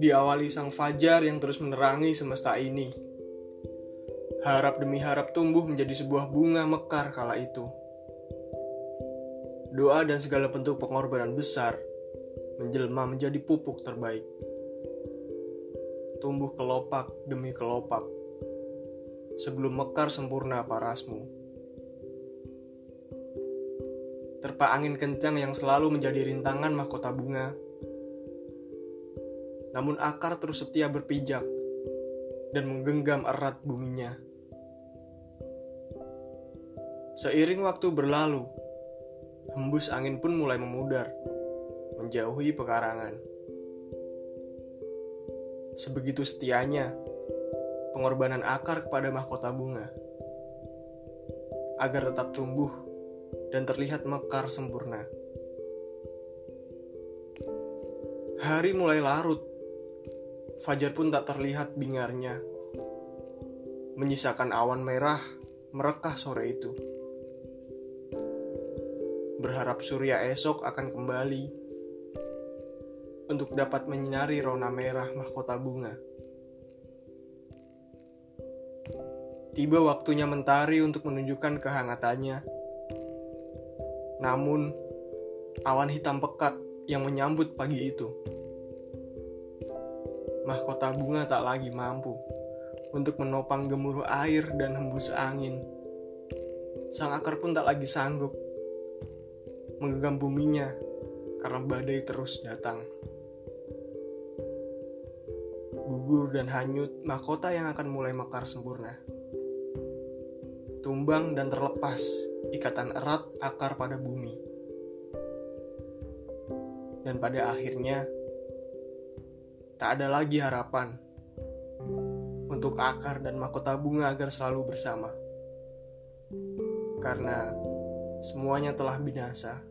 Diawali sang fajar yang terus menerangi semesta ini. Harap demi harap tumbuh menjadi sebuah bunga mekar kala itu. Doa dan segala bentuk pengorbanan besar menjelma menjadi pupuk terbaik. Tumbuh kelopak demi kelopak sebelum mekar sempurna parasmu. Terpa angin kencang yang selalu menjadi rintangan mahkota bunga namun akar terus setia berpijak dan menggenggam erat buminya. Seiring waktu berlalu, hembus angin pun mulai memudar, menjauhi pekarangan. Sebegitu setianya pengorbanan akar kepada mahkota bunga agar tetap tumbuh dan terlihat mekar sempurna. Hari mulai larut Fajar pun tak terlihat bingarnya, menyisakan awan merah merekah sore itu. Berharap surya esok akan kembali untuk dapat menyinari rona merah mahkota bunga. Tiba waktunya mentari untuk menunjukkan kehangatannya. Namun, awan hitam pekat yang menyambut pagi itu mahkota bunga tak lagi mampu untuk menopang gemuruh air dan hembus angin. Sang akar pun tak lagi sanggup menggenggam buminya karena badai terus datang. Gugur dan hanyut mahkota yang akan mulai mekar sempurna. Tumbang dan terlepas ikatan erat akar pada bumi. Dan pada akhirnya, tak ada lagi harapan untuk akar dan mahkota bunga agar selalu bersama. Karena semuanya telah binasa.